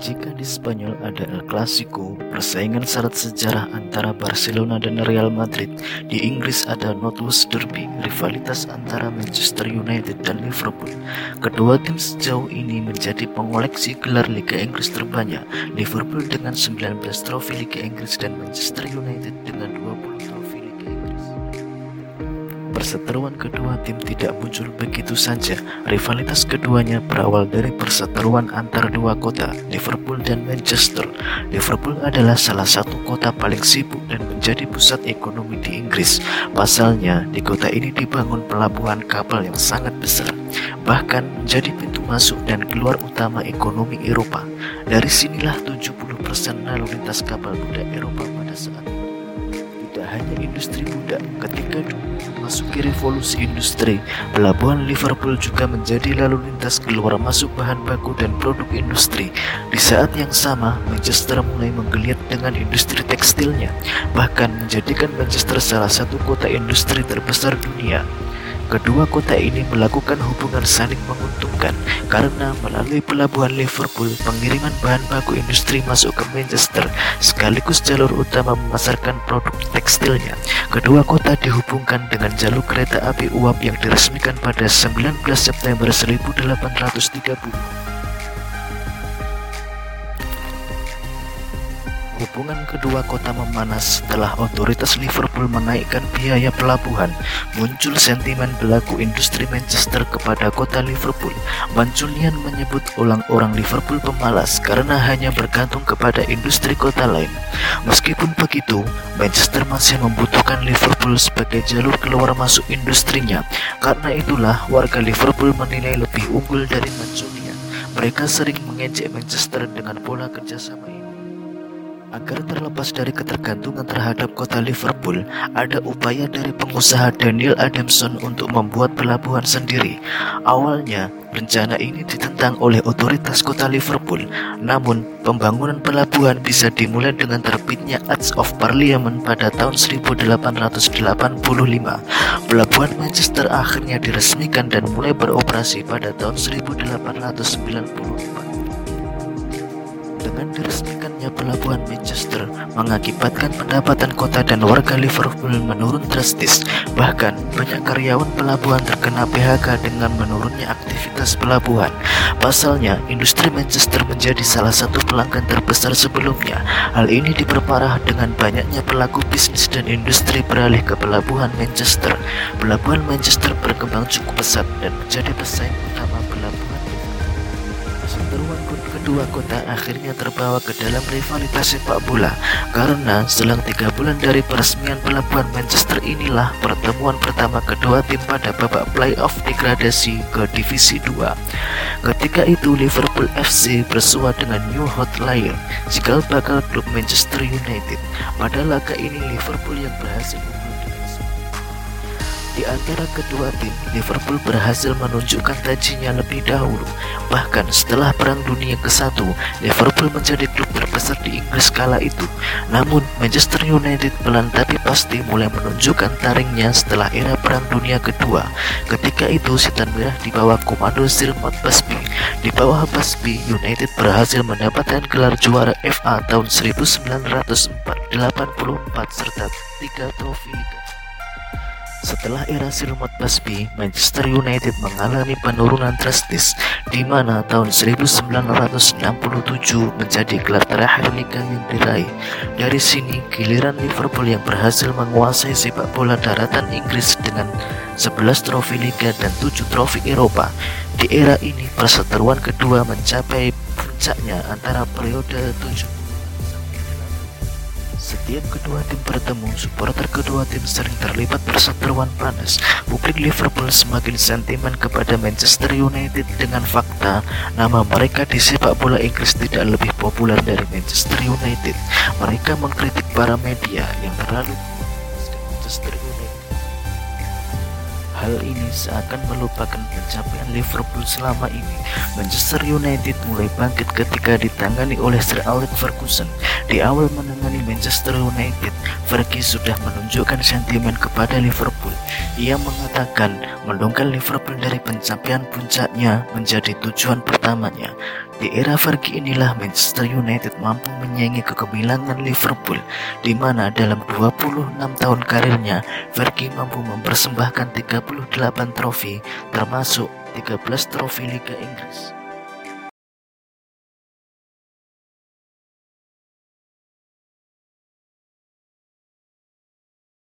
Jika di Spanyol ada El Clasico, persaingan syarat sejarah antara Barcelona dan Real Madrid, di Inggris ada Northwest Derby, rivalitas antara Manchester United dan Liverpool. Kedua tim sejauh ini menjadi pengoleksi gelar Liga Inggris terbanyak, Liverpool dengan 19 trofi Liga Inggris dan Manchester United dengan Perseteruan kedua tim tidak muncul begitu saja. Rivalitas keduanya berawal dari perseteruan antar dua kota, Liverpool dan Manchester. Liverpool adalah salah satu kota paling sibuk dan menjadi pusat ekonomi di Inggris. Pasalnya, di kota ini dibangun pelabuhan kapal yang sangat besar, bahkan menjadi pintu masuk dan keluar utama ekonomi Eropa. Dari sinilah 70% lalu lintas kapal muda Eropa pada saat itu. Tidak hanya industri muda, ketika memasuki revolusi industri, pelabuhan Liverpool juga menjadi lalu lintas keluar masuk bahan baku dan produk industri. Di saat yang sama, Manchester mulai menggeliat dengan industri tekstilnya, bahkan menjadikan Manchester salah satu kota industri terbesar dunia. Kedua kota ini melakukan hubungan saling menguntungkan karena melalui pelabuhan Liverpool pengiriman bahan baku industri masuk ke Manchester sekaligus jalur utama memasarkan produk tekstilnya. Kedua kota dihubungkan dengan jalur kereta api uap yang diresmikan pada 19 September 1830. Hubungan kedua kota memanas setelah otoritas Liverpool menaikkan biaya pelabuhan. Muncul sentimen pelaku industri Manchester kepada kota Liverpool. Manculian menyebut ulang orang Liverpool pemalas karena hanya bergantung kepada industri kota lain. Meskipun begitu, Manchester masih membutuhkan Liverpool sebagai jalur keluar masuk industrinya. Karena itulah warga Liverpool menilai lebih unggul dari Manculian. Mereka sering mengejek Manchester dengan pola kerjasama. Agar terlepas dari ketergantungan terhadap kota Liverpool, ada upaya dari pengusaha Daniel Adamson untuk membuat pelabuhan sendiri. Awalnya, rencana ini ditentang oleh otoritas kota Liverpool. Namun, pembangunan pelabuhan bisa dimulai dengan terbitnya Acts of Parliament pada tahun 1885. Pelabuhan Manchester akhirnya diresmikan dan mulai beroperasi pada tahun 1894 dengan diresmikannya pelabuhan Manchester mengakibatkan pendapatan kota dan warga Liverpool menurun drastis. Bahkan banyak karyawan pelabuhan terkena PHK dengan menurunnya aktivitas pelabuhan. Pasalnya, industri Manchester menjadi salah satu pelanggan terbesar sebelumnya. Hal ini diperparah dengan banyaknya pelaku bisnis dan industri beralih ke pelabuhan Manchester. Pelabuhan Manchester berkembang cukup pesat dan menjadi pesaing utama Perseteruan kedua kota akhirnya terbawa ke dalam rivalitas sepak bola karena selang tiga bulan dari peresmian pelabuhan Manchester inilah pertemuan pertama kedua tim pada babak playoff degradasi ke Divisi 2. Ketika itu Liverpool FC bersua dengan New Hot Lion, cikal bakal klub Manchester United. Pada laga ini Liverpool yang berhasil di antara kedua tim, Liverpool berhasil menunjukkan tajinya lebih dahulu. Bahkan setelah Perang Dunia ke-1, Liverpool menjadi klub terbesar di Inggris kala itu. Namun, Manchester United pelan tapi pasti mulai menunjukkan taringnya setelah era Perang Dunia Kedua. Ketika itu, Setan Merah di bawah komando Sir Matt Busby. Di bawah Busby, United berhasil mendapatkan gelar juara FA tahun 1984 serta tiga trofi setelah era Silmot Busby, Manchester United mengalami penurunan drastis di mana tahun 1967 menjadi gelar terakhir liga yang diraih. Dari sini, giliran Liverpool yang berhasil menguasai sepak bola daratan Inggris dengan 11 trofi liga dan 7 trofi Eropa. Di era ini, perseteruan kedua mencapai puncaknya antara periode 7 setiap kedua tim bertemu, supporter kedua tim sering terlibat perseteruan panas. Publik Liverpool semakin sentimen kepada Manchester United dengan fakta nama mereka di sepak bola Inggris tidak lebih populer dari Manchester United. Mereka mengkritik para media yang terlalu Manchester Hal ini seakan melupakan pencapaian Liverpool selama ini. Manchester United mulai bangkit ketika ditangani oleh Sir Alex Ferguson. Di awal menangani Manchester United, Fergie sudah menunjukkan sentimen kepada Liverpool. Ia mengatakan mendongkal Liverpool dari pencapaian puncaknya menjadi tujuan pertamanya. Di era Fergie inilah Manchester United mampu menyaingi kegemilangan Liverpool di mana dalam 26 tahun karirnya Fergie mampu mempersembahkan 38 trofi termasuk 13 trofi Liga Inggris.